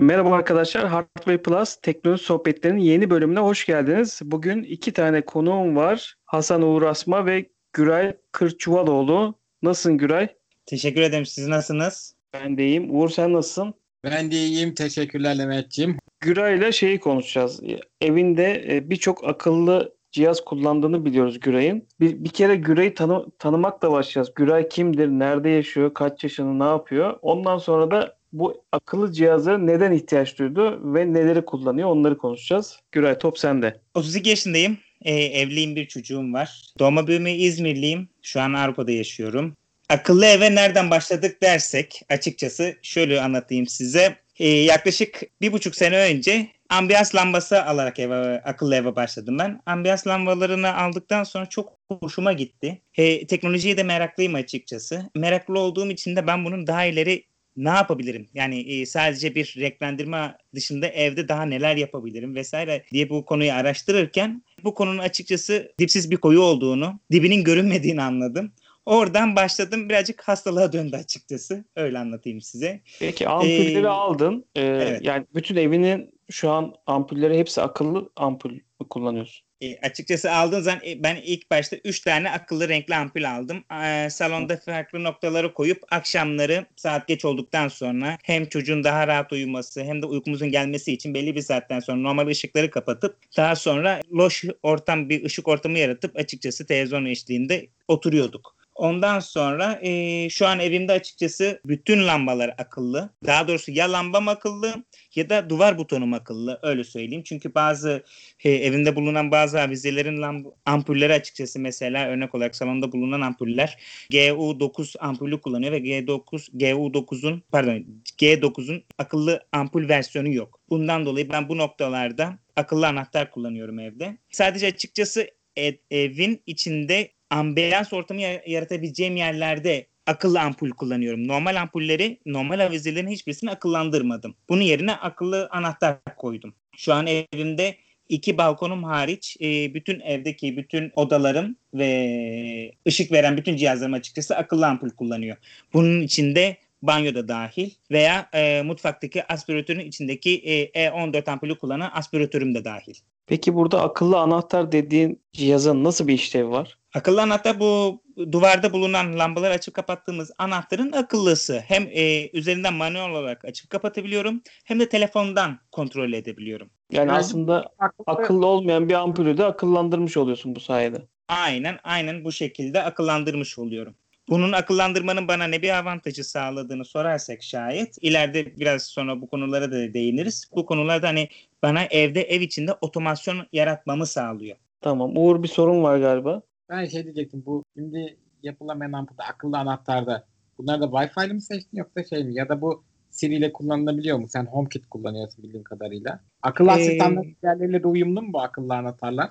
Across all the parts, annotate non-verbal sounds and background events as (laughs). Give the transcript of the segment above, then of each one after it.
Merhaba arkadaşlar, Hardware Plus teknoloji sohbetlerinin yeni bölümüne hoş geldiniz. Bugün iki tane konuğum var. Hasan Uğur Asma ve Güray Kırçuvaloğlu. Nasılsın Güray? Teşekkür ederim. Siz nasılsınız? Ben de iyiyim. Uğur sen nasılsın? Ben de iyiyim. Teşekkürler Levent'ciğim. Güray ile şeyi konuşacağız. Evinde e, birçok akıllı cihaz kullandığını biliyoruz Güray'ın. Bir, bir kere Güray'ı tanı, tanımakla başlayacağız. Güray kimdir, nerede yaşıyor, kaç yaşında, ne yapıyor? Ondan sonra da bu akıllı cihazlara neden ihtiyaç duydu ve neleri kullanıyor onları konuşacağız. Güray top sende. 32 yaşındayım. E, evliyim bir çocuğum var. Doğma büyüme İzmirliyim. Şu an Avrupa'da yaşıyorum. Akıllı eve nereden başladık dersek açıkçası şöyle anlatayım size. Ee, yaklaşık bir buçuk sene önce ambiyans lambası alarak eve, akıllı eve başladım ben. Ambiyans lambalarını aldıktan sonra çok hoşuma gitti. Ee, teknolojiye de meraklıyım açıkçası. Meraklı olduğum için de ben bunun daha ileri ne yapabilirim? Yani e, sadece bir renklendirme dışında evde daha neler yapabilirim vesaire diye bu konuyu araştırırken bu konunun açıkçası dipsiz bir koyu olduğunu, dibinin görünmediğini anladım. Oradan başladım birazcık hastalığa döndü açıkçası. Öyle anlatayım size. Peki ampulleri ee, aldın. Ee, evet. Yani bütün evinin şu an ampulleri hepsi akıllı ampul kullanıyorsun? E, açıkçası aldığın zaman e, ben ilk başta 3 tane akıllı renkli ampul aldım. E, salonda farklı noktaları koyup akşamları saat geç olduktan sonra hem çocuğun daha rahat uyuması hem de uykumuzun gelmesi için belli bir saatten sonra normal ışıkları kapatıp daha sonra loş ortam bir ışık ortamı yaratıp açıkçası televizyon eşliğinde oturuyorduk. Ondan sonra e, şu an evimde açıkçası bütün lambalar akıllı. Daha doğrusu ya lambam akıllı ya da duvar butonum akıllı öyle söyleyeyim. Çünkü bazı e, evinde bulunan bazı avizelerin lamb- ampulleri açıkçası mesela örnek olarak salonda bulunan ampuller GU9 ampulü kullanıyor ve G9 GU9'un pardon G9'un akıllı ampul versiyonu yok. Bundan dolayı ben bu noktalarda akıllı anahtar kullanıyorum evde. Sadece açıkçası ev, evin içinde ambiyans ortamı yaratabileceğim yerlerde akıllı ampul kullanıyorum. Normal ampulleri, normal avizelerin hiçbirisini akıllandırmadım. Bunun yerine akıllı anahtar koydum. Şu an evimde iki balkonum hariç e, bütün evdeki bütün odalarım ve ışık veren bütün cihazlarım açıkçası akıllı ampul kullanıyor. Bunun içinde banyo da dahil veya e, mutfaktaki aspiratörün içindeki e, E14 ampulü kullanan aspiratörüm de dahil. Peki burada akıllı anahtar dediğin cihazın nasıl bir işlevi var? Akıllı anahtar bu duvarda bulunan lambaları açıp kapattığımız anahtarın akıllısı. Hem e, üzerinden manuel olarak açıp kapatabiliyorum hem de telefondan kontrol edebiliyorum. Yani, yani aslında akıllı... akıllı olmayan bir ampulü de akıllandırmış oluyorsun bu sayede. Aynen aynen bu şekilde akıllandırmış oluyorum. Bunun akıllandırmanın bana ne bir avantajı sağladığını sorarsak şayet ileride biraz sonra bu konulara da değiniriz. Bu konularda hani bana evde ev içinde otomasyon yaratmamı sağlıyor. Tamam. Uğur bir sorun var galiba. Ben şey diyecektim bu şimdi yapılamayan ampulda akıllı anahtarda bunlar da Wi-Fi'li mi seçtin yoksa şey mi? Ya da bu Siri ile kullanılabiliyor mu? Sen HomeKit kullanıyorsun bildiğim kadarıyla. Akıllı ee, asistanlar diğerleriyle de uyumlu mu bu akıllı anahtarlar?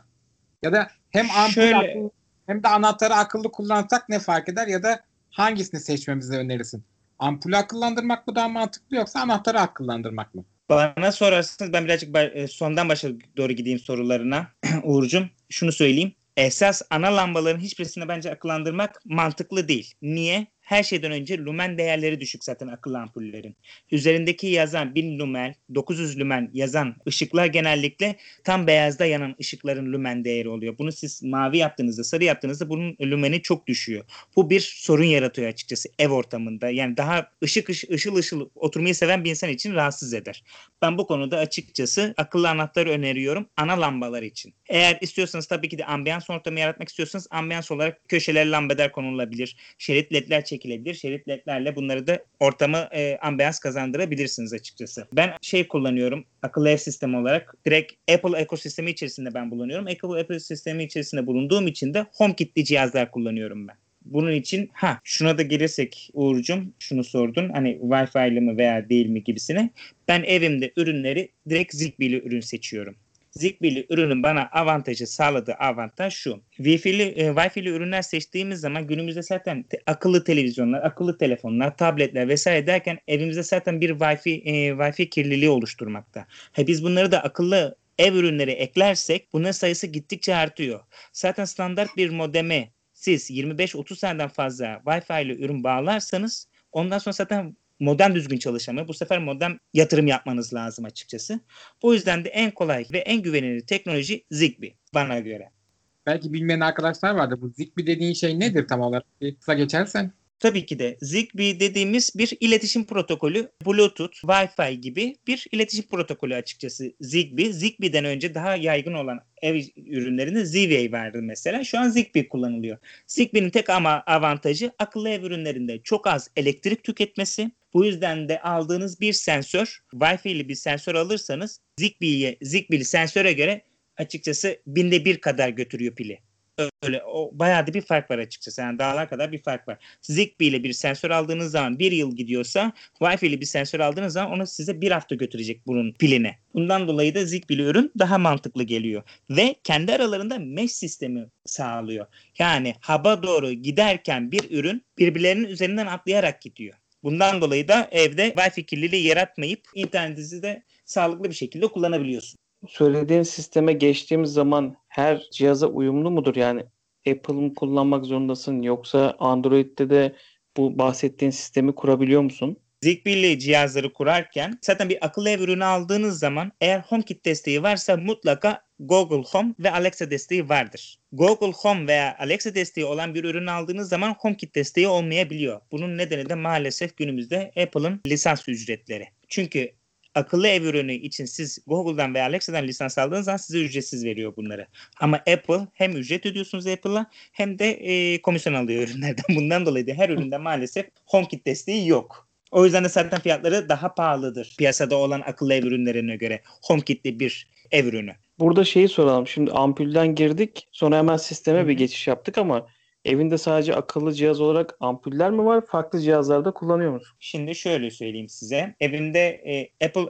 Ya da hem ampul şöyle, akıllı, hem de anahtarı akıllı kullansak ne fark eder ya da hangisini seçmemizi önerirsin? Ampulü akıllandırmak mı daha mantıklı yoksa anahtarı akıllandırmak mı? Bana sorarsanız ben birazcık e, sondan başa doğru gideyim sorularına (clears throat) Uğur'cum. Şunu söyleyeyim. Esas ana lambaların hiçbirisini bence akıllandırmak mantıklı değil. Niye? Her şeyden önce lumen değerleri düşük zaten akıllı ampullerin. Üzerindeki yazan 1000 lumen, 900 lumen yazan ışıklar genellikle tam beyazda yanan ışıkların lumen değeri oluyor. Bunu siz mavi yaptığınızda, sarı yaptığınızda bunun lumeni çok düşüyor. Bu bir sorun yaratıyor açıkçası ev ortamında. Yani daha ışık ışıl ışıl, oturmayı seven bir insan için rahatsız eder. Ben bu konuda açıkçası akıllı anahtarı öneriyorum ana lambalar için. Eğer istiyorsanız tabii ki de ambiyans ortamı yaratmak istiyorsanız ambiyans olarak köşeler lambader konulabilir. Şerit ledler çekilebilir. Şerit ledlerle bunları da ortamı e, ambiyans kazandırabilirsiniz açıkçası. Ben şey kullanıyorum akıllı ev sistemi olarak direkt Apple ekosistemi içerisinde ben bulunuyorum. Apple ekosistemi içerisinde bulunduğum için de HomeKit'li cihazlar kullanıyorum ben. Bunun için ha şuna da gelirsek Uğur'cum şunu sordun hani Wi-Fi'li mi veya değil mi gibisine. Ben evimde ürünleri direkt Zigbee ürün seçiyorum. Zigbee ürünün bana avantajı sağladığı avantaj şu. Wi-Fi'li, e, Wi-Fi'li ürünler seçtiğimiz zaman günümüzde zaten te, akıllı televizyonlar, akıllı telefonlar, tabletler vesaire derken evimizde zaten bir Wi-Fi e, Wi-Fi kirliliği oluşturmakta. Ha, biz bunları da akıllı ev ürünleri eklersek bunların sayısı gittikçe artıyor. Zaten standart bir modeme siz 25-30 seneden fazla Wi-Fi ile ürün bağlarsanız ondan sonra zaten modem düzgün çalışamıyor. Bu sefer modem yatırım yapmanız lazım açıkçası. Bu yüzden de en kolay ve en güvenilir teknoloji Zigbee bana göre. Belki bilmeyen arkadaşlar vardır. Bu Zigbee dediğin şey nedir tam olarak? Bir kısa geçersen. Tabii ki de Zigbee dediğimiz bir iletişim protokolü, Bluetooth, Wi-Fi gibi bir iletişim protokolü açıkçası Zigbee. Zigbee'den önce daha yaygın olan ev ürünlerinde Z-Wave vardı mesela. Şu an Zigbee kullanılıyor. Zigbee'nin tek ama avantajı akıllı ev ürünlerinde çok az elektrik tüketmesi. Bu yüzden de aldığınız bir sensör, Wi-Fi'li bir sensör alırsanız Zigbee'ye, Zigbee'li sensöre göre açıkçası binde bir kadar götürüyor pili. Öyle o bayağı da bir fark var açıkçası. Yani dağlar kadar bir fark var. Zigbee ile bir sensör aldığınız zaman bir yıl gidiyorsa Wi-Fi ile bir sensör aldığınız zaman onu size bir hafta götürecek bunun piline. Bundan dolayı da Zigbee'li ürün daha mantıklı geliyor. Ve kendi aralarında mesh sistemi sağlıyor. Yani haba doğru giderken bir ürün birbirlerinin üzerinden atlayarak gidiyor. Bundan dolayı da evde Wi-Fi kirliliği yaratmayıp internetinizi de sağlıklı bir şekilde kullanabiliyorsun söylediğin sisteme geçtiğimiz zaman her cihaza uyumlu mudur? Yani Apple mı kullanmak zorundasın yoksa Android'de de bu bahsettiğin sistemi kurabiliyor musun? Zigbee'li cihazları kurarken zaten bir akıllı ev ürünü aldığınız zaman eğer HomeKit desteği varsa mutlaka Google Home ve Alexa desteği vardır. Google Home veya Alexa desteği olan bir ürünü aldığınız zaman HomeKit desteği olmayabiliyor. Bunun nedeni de maalesef günümüzde Apple'ın lisans ücretleri. Çünkü akıllı ev ürünü için siz Google'dan veya Alexa'dan lisans aldığınız zaman size ücretsiz veriyor bunları. Ama Apple hem ücret ödüyorsunuz Apple'a hem de e, komisyon alıyor (laughs) ürünlerden. Bundan dolayı da her üründe maalesef HomeKit desteği yok. O yüzden de zaten fiyatları daha pahalıdır piyasada olan akıllı ev ürünlerine göre. HomeKit'li bir ev ürünü. Burada şeyi soralım. Şimdi ampulden girdik sonra hemen sisteme Hı-hı. bir geçiş yaptık ama Evinde sadece akıllı cihaz olarak ampuller mi var? Farklı cihazlarda kullanıyor musun? Şimdi şöyle söyleyeyim size. Evimde e, Apple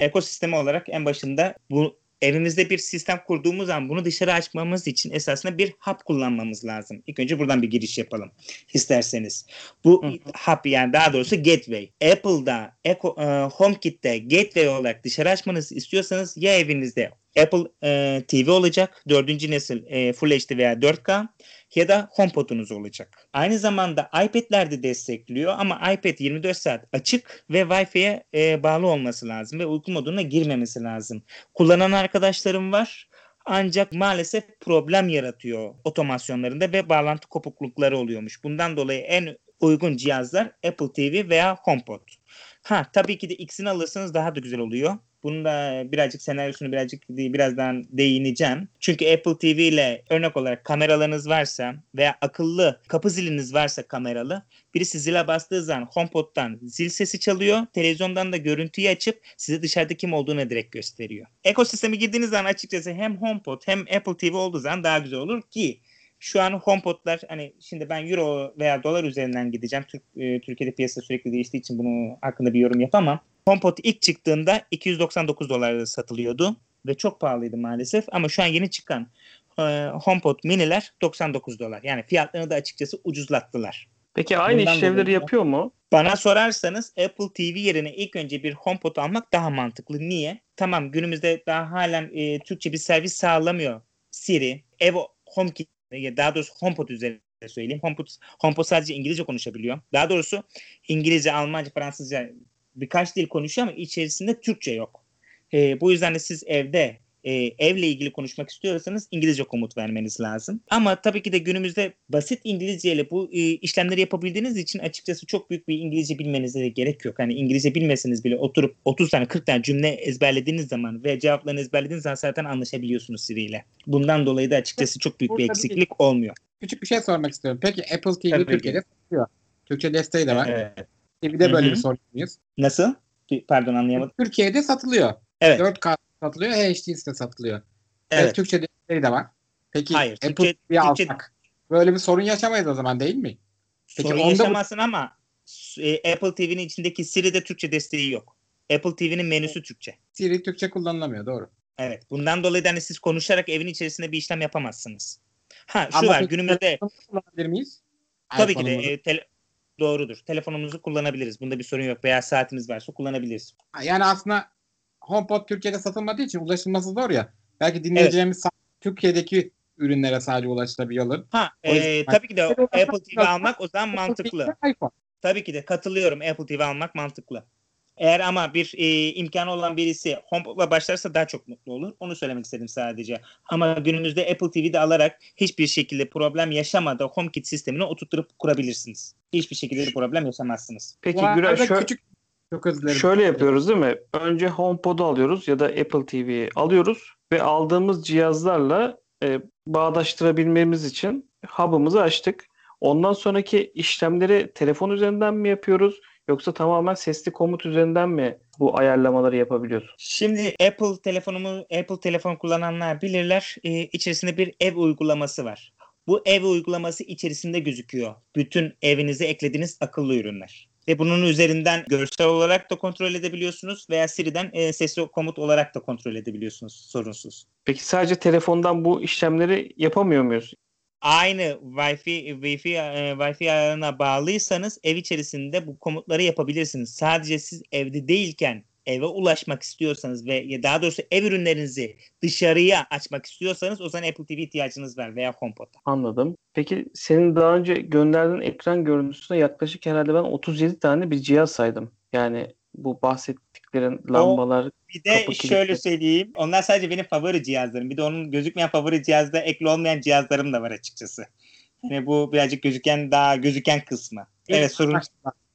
ekosistemi olarak en başında bu evimizde bir sistem kurduğumuz zaman bunu dışarı açmamız için esasında bir hub kullanmamız lazım. İlk önce buradan bir giriş yapalım isterseniz. Bu hub yani daha doğrusu gateway. Apple'da, Eco, e, HomeKit'te gateway olarak dışarı açmanızı istiyorsanız ya evinizde Apple e, TV olacak. Dördüncü nesil e, Full HD veya 4K ya da HomePod'unuz olacak. Aynı zamanda iPad'ler de destekliyor ama iPad 24 saat açık ve Wi-Fi'ye e, bağlı olması lazım ve uyku moduna girmemesi lazım. Kullanan arkadaşlarım var. Ancak maalesef problem yaratıyor otomasyonlarında ve bağlantı kopuklukları oluyormuş. Bundan dolayı en uygun cihazlar Apple TV veya HomePod. Ha tabii ki de X'ini alırsanız daha da güzel oluyor. Bunun da birazcık senaryosunu birazcık birazdan değineceğim. Çünkü Apple TV ile örnek olarak kameralarınız varsa veya akıllı kapı ziliniz varsa kameralı birisi zile bastığı zaman HomePod'dan zil sesi çalıyor. Televizyondan da görüntüyü açıp size dışarıda kim olduğunu direkt gösteriyor. Ekosisteme girdiğiniz zaman açıkçası hem HomePod hem Apple TV olduğu zaman daha güzel olur ki şu an HomePod'lar hani şimdi ben euro veya dolar üzerinden gideceğim. Türk, e, Türkiye'de piyasa sürekli değiştiği için bunu hakkında bir yorum yapamam. HomePod ilk çıktığında 299 dolarda satılıyordu ve çok pahalıydı maalesef ama şu an yeni çıkan e, HomePod mini'ler 99 dolar. Yani fiyatlarını da açıkçası ucuzlattılar. Peki aynı Bundan işlevleri yapıyor mu? Bana sorarsanız Apple TV yerine ilk önce bir HomePod almak daha mantıklı. Niye? Tamam günümüzde daha halen e, Türkçe bir servis sağlamıyor. Siri, Evo HomeKit daha doğrusu HomePod üzerinde söyleyeyim. HomePod, HomePod sadece İngilizce konuşabiliyor. Daha doğrusu İngilizce, Almanca, Fransızca birkaç dil konuşuyor ama içerisinde Türkçe yok. E, bu yüzden de siz evde e, evle ilgili konuşmak istiyorsanız İngilizce komut vermeniz lazım. Ama tabii ki de günümüzde basit İngilizce ile bu e, işlemleri yapabildiğiniz için açıkçası çok büyük bir İngilizce bilmenize de gerek yok. Hani İngilizce bilmeseniz bile oturup 30 tane 40 tane cümle ezberlediğiniz zaman ve cevaplarını ezberlediğiniz zaman zaten anlaşabiliyorsunuz Siri ile. Bundan dolayı da açıkçası çok büyük bir eksiklik olmuyor. Küçük bir şey sormak istiyorum. Peki Apple TV tabii Türkiye'de satıyor. Türkçe desteği de var. Evet. TV'de böyle bir sorun muyuz? Nasıl? Pardon anlayamadım. Türkiye'de satılıyor. Evet. 4K satılıyor, HD'si satılıyor. Evet. evet Türkçe desteği de var. Peki Hayır, Apple Türkçe, TV'yi Türkçe... alsak böyle bir sorun yaşamayız o zaman değil mi? Peki sorun yaşamazsın bu... ama e, Apple TV'nin içindeki Siri'de Türkçe desteği yok. Apple TV'nin menüsü Türkçe. Siri Türkçe kullanılamıyor doğru. Evet. Bundan dolayı da hani siz konuşarak evin içerisinde bir işlem yapamazsınız. Ha şu Ama var günümüzde. Kullanabilir miyiz? Tabii ki de e, tele, Doğrudur. Telefonumuzu kullanabiliriz. Bunda bir sorun yok. Veya saatimiz varsa kullanabiliriz. Yani aslında HomePod Türkiye'de satılmadığı için ulaşılması zor ya. Belki dinleyeceğimiz evet. Türkiye'deki ürünlere sadece ulaşılabiliyor. Ha, e, tabii ki de Apple TV almak o zaman mantıklı. Tabii ki de katılıyorum. Apple TV almak mantıklı. Eğer ama bir e, imkanı olan birisi HomePod'la başlarsa daha çok mutlu olur. Onu söylemek istedim sadece. Ama günümüzde Apple TV'de alarak hiçbir şekilde problem yaşamadan HomeKit sistemini oturtturup kurabilirsiniz. Hiçbir şekilde bir problem yaşamazsınız. Peki Bu Güray arada şö- küçük çok özür dilerim. şöyle yapıyoruz değil mi? Önce HomePod'u alıyoruz ya da Apple TV'yi alıyoruz ve aldığımız cihazlarla e, bağdaştırabilmemiz için hub'ımızı açtık. Ondan sonraki işlemleri telefon üzerinden mi yapıyoruz yoksa tamamen sesli komut üzerinden mi bu ayarlamaları yapabiliyoruz? Şimdi Apple telefonumu Apple telefon kullananlar bilirler. Ee, içerisinde bir ev uygulaması var. Bu ev uygulaması içerisinde gözüküyor. Bütün evinize eklediğiniz akıllı ürünler. Ve bunun üzerinden görsel olarak da kontrol edebiliyorsunuz veya Siri'den e, sesli komut olarak da kontrol edebiliyorsunuz sorunsuz. Peki sadece telefondan bu işlemleri yapamıyor muyuz? Aynı Wi-Fi Wi-Fi e, Wi-Fi ayarına bağlıysanız ev içerisinde bu komutları yapabilirsiniz. Sadece siz evde değilken eve ulaşmak istiyorsanız ve ya daha doğrusu ev ürünlerinizi dışarıya açmak istiyorsanız o zaman Apple TV ihtiyacınız var veya HomePod'a. Anladım. Peki senin daha önce gönderdiğin ekran görüntüsüne yaklaşık herhalde ben 37 tane bir cihaz saydım. Yani bu bahsettiklerin lambalar, Bir de Kapı şöyle kilitli. söyleyeyim. Onlar sadece benim favori cihazlarım. Bir de onun gözükmeyen favori cihazda ekli olmayan cihazlarım da var açıkçası. Yani bu birazcık gözüken daha gözüken kısmı. Evet sorun.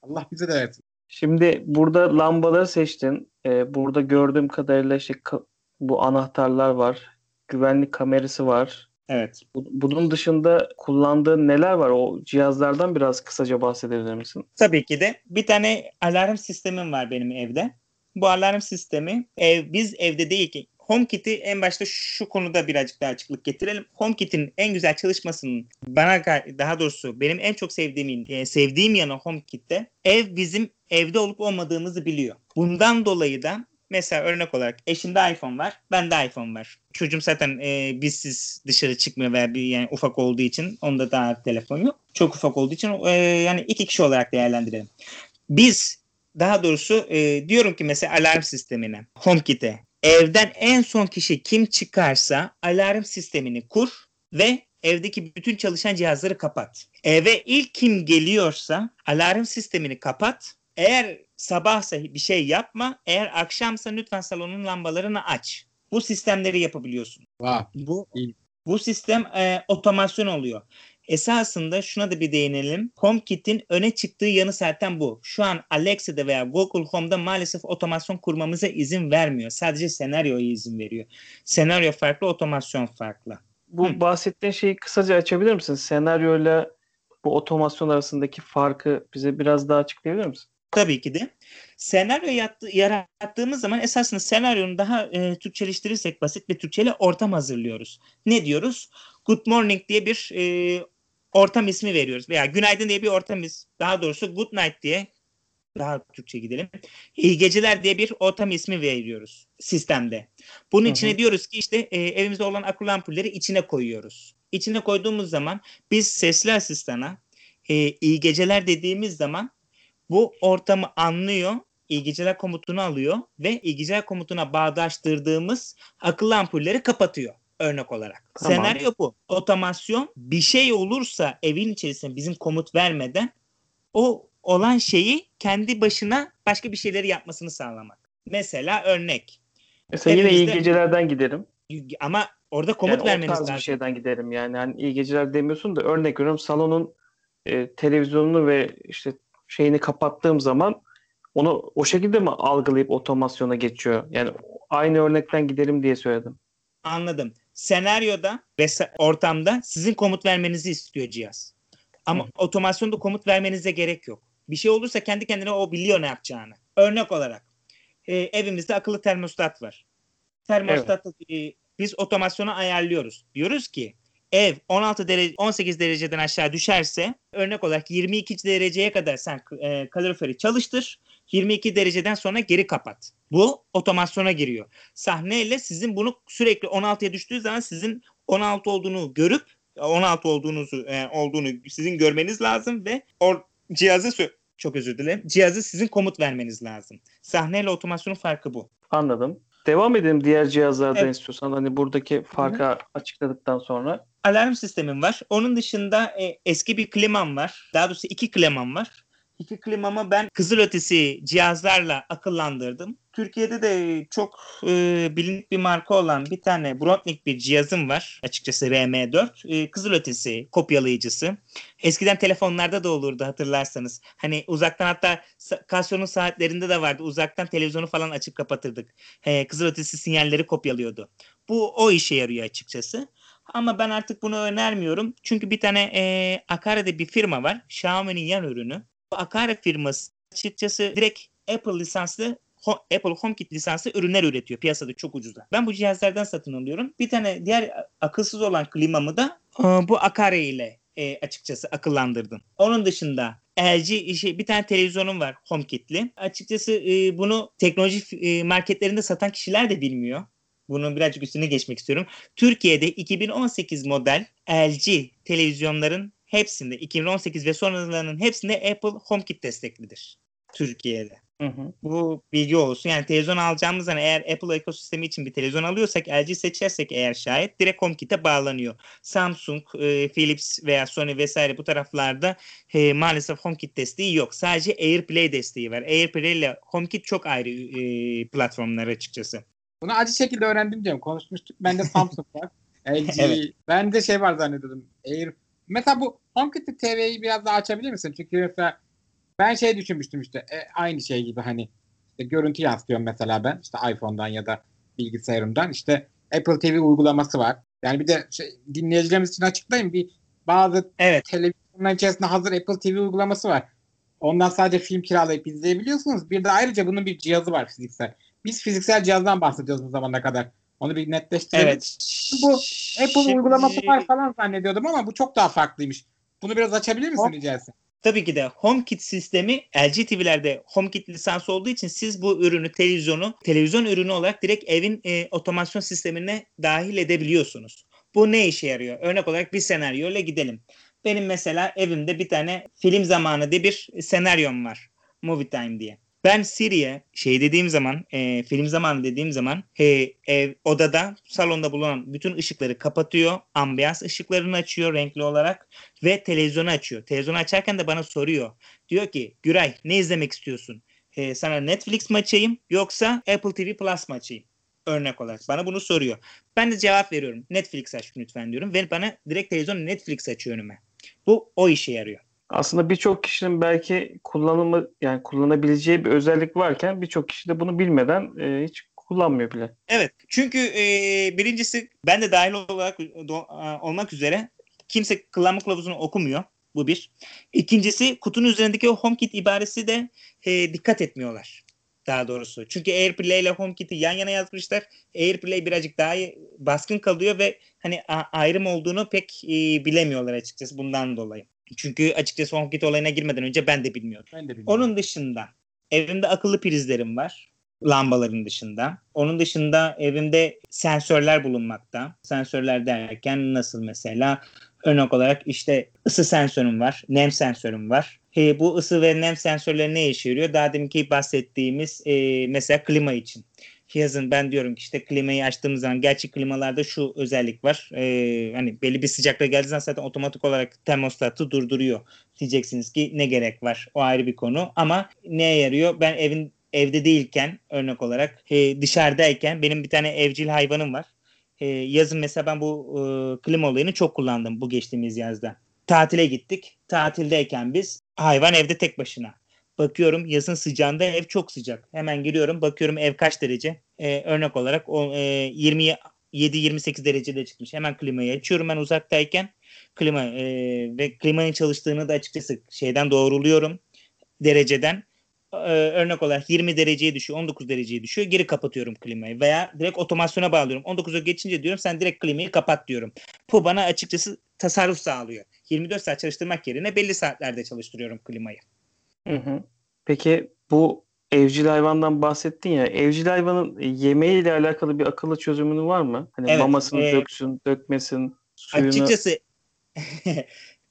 Allah bize de versin. Şimdi burada lambaları seçtin. Ee, burada gördüğüm kadarıyla işte ka- bu anahtarlar var. Güvenlik kamerası var. Evet. Bu- Bunun dışında kullandığın neler var? O cihazlardan biraz kısaca bahsedebilir misin? Tabii ki de bir tane alarm sistemim var benim evde. Bu alarm sistemi ev, biz evde değil ki HomeKit'i en başta şu konuda birazcık daha açıklık getirelim. HomeKit'in en güzel çalışmasının bana daha doğrusu benim en çok sevdiğim e, sevdiğim yanı HomeKit'te ev bizim evde olup olmadığımızı biliyor. Bundan dolayı da mesela örnek olarak eşimde iPhone var, bende iPhone var. Çocuğum zaten e, bizsiz dışarı çıkmıyor veya bir yani ufak olduğu için onda daha telefon yok. Çok ufak olduğu için e, yani iki kişi olarak değerlendirelim. Biz daha doğrusu e, diyorum ki mesela alarm sistemine, HomeKit'e evden en son kişi kim çıkarsa alarm sistemini kur ve evdeki bütün çalışan cihazları kapat. Eve ilk kim geliyorsa alarm sistemini kapat. Eğer sabahsa bir şey yapma. Eğer akşamsa lütfen salonun lambalarını aç. Bu sistemleri yapabiliyorsun. Wow. Bu bu sistem e, otomasyon oluyor. Esasında şuna da bir değinelim. HomeKit'in öne çıktığı yanı zaten bu. Şu an Alexa'da veya Google Home'da maalesef otomasyon kurmamıza izin vermiyor. Sadece senaryoya izin veriyor. Senaryo farklı, otomasyon farklı. Bu Hı. bahsettiğin şeyi kısaca açabilir misin? Senaryoyla bu otomasyon arasındaki farkı bize biraz daha açıklayabilir misin? Tabii ki de. Senaryo yattı, yarattığımız zaman esasında senaryonun daha e, Türkçeleştirirsek basit bir Türkçeyle ortam hazırlıyoruz. Ne diyoruz? Good morning diye bir e, ortam ismi veriyoruz. Veya günaydın diye bir ortam ismi. Daha doğrusu good night diye daha Türkçe gidelim. İyi geceler diye bir ortam ismi veriyoruz sistemde. Bunun Hı hı. içine diyoruz ki işte e, evimizde olan akıllı ampulleri içine koyuyoruz. İçine koyduğumuz zaman biz sesli asistana e, iyi geceler dediğimiz zaman bu ortamı anlıyor, iyi geceler komutunu alıyor ve iyi geceler komutuna bağdaştırdığımız akıllı ampulleri kapatıyor örnek olarak. Tamam. Senaryo bu. Otomasyon bir şey olursa evin içerisinde bizim komut vermeden o olan şeyi kendi başına başka bir şeyleri yapmasını sağlamak. Mesela örnek. Mesela yine iyi gecelerden giderim. Ama orada komut yani vermeniz lazım. bir şeyden giderim yani. Hani iyi geceler demiyorsun da örnek veriyorum salonun e, televizyonunu ve işte şeyini kapattığım zaman onu o şekilde mi algılayıp otomasyona geçiyor? Yani aynı örnekten gidelim diye söyledim. Anladım. Senaryoda ve ortamda sizin komut vermenizi istiyor cihaz. Ama otomasyonda komut vermenize gerek yok. Bir şey olursa kendi kendine o biliyor ne yapacağını. Örnek olarak e, evimizde akıllı termostat var. Termostatı e, biz otomasyona ayarlıyoruz. Diyoruz ki ev 16 derece 18 dereceden aşağı düşerse örnek olarak 22 dereceye kadar sen e, kaloriferi çalıştır. 22 dereceden sonra geri kapat. Bu otomasyona giriyor. Sahneyle sizin bunu sürekli 16'ya düştüğü zaman sizin 16 olduğunu görüp 16 olduğunuzu e, olduğunu sizin görmeniz lazım ve o cihazı çok özür dilerim. Cihazı sizin komut vermeniz lazım. Sahneyle otomasyonun farkı bu. Anladım. Devam edelim diğer cihazlardan Evet. istiyorsan. Hani buradaki farkı açıkladıktan sonra. Alarm sistemim var. Onun dışında e, eski bir klimam var. Daha doğrusu iki klimam var. İki klimamı ben kızılötesi cihazlarla akıllandırdım. Türkiye'de de çok e, bilindik bir marka olan bir tane Broadnik bir cihazım var. Açıkçası RM4. E, kızılötesi kopyalayıcısı. Eskiden telefonlarda da olurdu hatırlarsanız. Hani uzaktan hatta Casio'nun saatlerinde de vardı. Uzaktan televizyonu falan açıp kapatırdık. E, kızılötesi sinyalleri kopyalıyordu. Bu o işe yarıyor açıkçası. Ama ben artık bunu önermiyorum. Çünkü bir tane e, Akare'de bir firma var. Xiaomi'nin yan ürünü. Bu Akare firması açıkçası direkt Apple lisanslı Apple HomeKit lisanslı ürünler üretiyor piyasada çok ucuza. Ben bu cihazlardan satın alıyorum. Bir tane diğer akılsız olan klimamı da e, bu Akare ile e, açıkçası akıllandırdım. Onun dışında LG işi bir tane televizyonum var HomeKit'li. Açıkçası e, bunu teknoloji e, marketlerinde satan kişiler de bilmiyor. Bunun birazcık üstüne geçmek istiyorum. Türkiye'de 2018 model LG televizyonların hepsinde 2018 ve sonralarının hepsinde Apple HomeKit desteklidir. Türkiye'de. Hı hı. Bu bilgi olsun. Yani televizyon alacağımız zaman eğer Apple ekosistemi için bir televizyon alıyorsak LG seçersek eğer şayet direkt HomeKit'e bağlanıyor. Samsung, e, Philips veya Sony vesaire bu taraflarda e, maalesef HomeKit desteği yok. Sadece AirPlay desteği var. AirPlay ile HomeKit çok ayrı e, platformlar açıkçası. Bunu acı şekilde öğrendim diyorum. Konuşmuştuk. Bende Samsung (laughs) var. LG. evet. Bende şey var zannediyordum. Air. Mesela bu HomeKit TV'yi biraz daha açabilir misin? Çünkü mesela ben şey düşünmüştüm işte e, aynı şey gibi hani işte görüntü yansıtıyorum mesela ben işte iPhone'dan ya da bilgisayarımdan işte Apple TV uygulaması var. Yani bir de şey, dinleyicilerimiz için açıklayayım bir bazı evet. televizyonların içerisinde hazır Apple TV uygulaması var. Ondan sadece film kiralayıp izleyebiliyorsunuz. Bir de ayrıca bunun bir cihazı var fiziksel. Biz fiziksel cihazdan bahsediyoruz bu zamana kadar. Onu bir netleştirelim. Evet. Bu Apple Şimdi... uygulaması var falan zannediyordum ama bu çok daha farklıymış. Bunu biraz açabilir misin rica etsem? Tabii ki de HomeKit sistemi LG TV'lerde HomeKit lisansı olduğu için siz bu ürünü televizyonu televizyon ürünü olarak direkt evin e, otomasyon sistemine dahil edebiliyorsunuz. Bu ne işe yarıyor? Örnek olarak bir senaryo ile gidelim. Benim mesela evimde bir tane film zamanı diye bir senaryom var. Movie Time diye. Ben Siri'ye şey dediğim zaman e, film zamanı dediğim zaman e, ev, odada salonda bulunan bütün ışıkları kapatıyor. Ambiyans ışıklarını açıyor renkli olarak ve televizyonu açıyor. Televizyonu açarken de bana soruyor. Diyor ki Güray ne izlemek istiyorsun? E, sana Netflix mi açayım yoksa Apple TV Plus mı açayım? Örnek olarak bana bunu soruyor. Ben de cevap veriyorum. Netflix aç lütfen diyorum ve bana direkt televizyon Netflix açıyor önüme. Bu o işe yarıyor aslında birçok kişinin belki kullanımı yani kullanabileceği bir özellik varken birçok kişi de bunu bilmeden e, hiç kullanmıyor bile. Evet. Çünkü e, birincisi ben de dahil olarak do, olmak üzere kimse kullanma kılavuzunu okumuyor. Bu bir. İkincisi kutunun üzerindeki o HomeKit ibaresi de e, dikkat etmiyorlar daha doğrusu. Çünkü AirPlay ile HomeKit'i yan yana yazmışlar. AirPlay birazcık daha baskın kalıyor ve hani ayrım olduğunu pek e, bilemiyorlar açıkçası bundan dolayı. Çünkü açıkçası HomeKit olayına girmeden önce ben de bilmiyordum. Ben de bilmiyorum. Onun dışında evimde akıllı prizlerim var. Lambaların dışında. Onun dışında evimde sensörler bulunmakta. Sensörler derken nasıl mesela? Örnek olarak işte ısı sensörüm var, nem sensörüm var. E, bu ısı ve nem sensörleri ne işe yarıyor? Daha deminki bahsettiğimiz e, mesela klima için yazın ben diyorum ki işte klimayı açtığımız zaman gerçek klimalarda şu özellik var. Ee, hani belli bir sıcaklığa geldiği zaman zaten otomatik olarak termostatı durduruyor. Diyeceksiniz ki ne gerek var? O ayrı bir konu ama neye yarıyor? Ben evin evde değilken örnek olarak e, dışarıdayken benim bir tane evcil hayvanım var. E, yazın mesela ben bu e, klima olayını çok kullandım bu geçtiğimiz yazda. Tatile gittik. Tatildeyken biz hayvan evde tek başına. Bakıyorum yazın sıcağında ev çok sıcak. Hemen giriyorum bakıyorum ev kaç derece. Ee, örnek olarak o, e, 27-28 derecede çıkmış. Hemen klimayı açıyorum ben uzaktayken. Klima e, ve klimanın çalıştığını da açıkçası şeyden doğruluyorum dereceden. Ee, örnek olarak 20 dereceye düşüyor, 19 dereceye düşüyor. Geri kapatıyorum klimayı veya direkt otomasyona bağlıyorum. 19'a geçince diyorum sen direkt klimayı kapat diyorum. Bu bana açıkçası tasarruf sağlıyor. 24 saat çalıştırmak yerine belli saatlerde çalıştırıyorum klimayı. Hı hı. Peki bu evcil hayvandan bahsettin ya. Evcil hayvanın yemeği ile alakalı bir akıllı çözümünü var mı? Hani evet, mamasını e, döksün, dökmesin, suyunu. Açıkçası (laughs)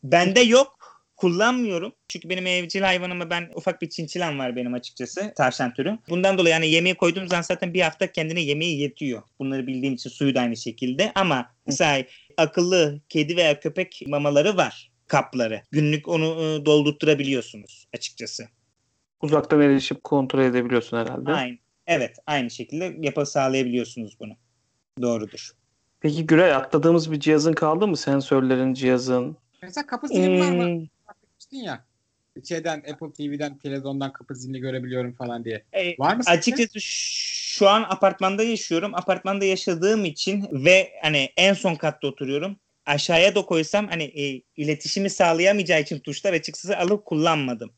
bende yok. Kullanmıyorum. Çünkü benim evcil hayvanıma ben ufak bir çinçilen var benim açıkçası. Tavşan türü. Bundan dolayı yani yemeği koyduğum zaman zaten bir hafta kendine yemeği yetiyor. Bunları bildiğim için suyu da aynı şekilde. Ama mesela akıllı kedi veya köpek mamaları var kapları. Günlük onu e, doldurtturabiliyorsunuz açıkçası. Uzaktan erişip kontrol edebiliyorsun herhalde. Aynı. Evet, aynı şekilde yapı sağlayabiliyorsunuz bunu. Doğrudur. Peki Güray atladığımız bir cihazın kaldı mı? Sensörlerin, cihazın. Mesela kapı zili var mı? Hmm, ya. Şeyden Apple TV'den televizyondan kapı zilini görebiliyorum falan diye. e, Var mı? Açıkçası şu an apartmanda yaşıyorum. Apartmanda yaşadığım için ve hani en son katta oturuyorum. Aşağıya da koysam hani e, iletişimi sağlayamayacağı için tuşlar açıkçası alıp kullanmadım.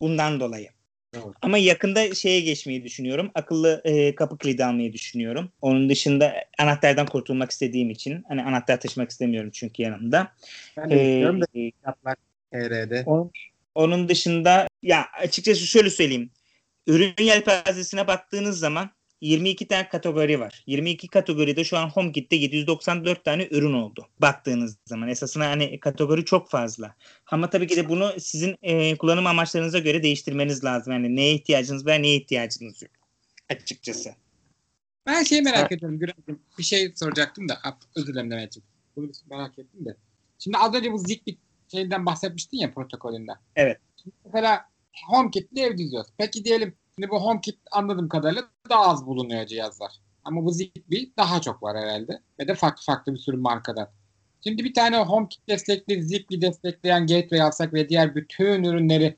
Bundan dolayı. Doğru. Ama yakında şeye geçmeyi düşünüyorum. Akıllı e, kapı kilidi almayı düşünüyorum. Onun dışında anahtardan kurtulmak istediğim için. Hani anahtar taşımak istemiyorum çünkü yanımda. Ben de Ee, istiyorum da kitaplar TR'de. onun, onun dışında ya açıkçası şöyle söyleyeyim. Ürün yelpazesine baktığınız zaman 22 tane kategori var. 22 kategoride şu an HomeKit'te 794 tane ürün oldu. Baktığınız zaman esasında hani kategori çok fazla. Ama tabii ki de bunu sizin e, kullanım amaçlarınıza göre değiştirmeniz lazım. Yani neye ihtiyacınız var, neye ihtiyacınız yok. Açıkçası. Ben şeyi merak ediyorum Güray'cığım. Bir şey soracaktım da. Ah, Özür dilerim Demet'ciğim. Bunu merak ettim de. Şimdi az önce bu Zigbee şeyinden bahsetmiştin ya protokolünden. Evet. Şimdi mesela HomeKit'li ev diziyoruz. Peki diyelim şimdi bu HomeKit anladığım kadarıyla daha az bulunuyor cihazlar. Ama bu Zigbee daha çok var herhalde. Ve de farklı farklı bir sürü markadan. Şimdi bir tane HomeKit destekli, Zigbee destekleyen gateway alsak ve diğer bütün ürünleri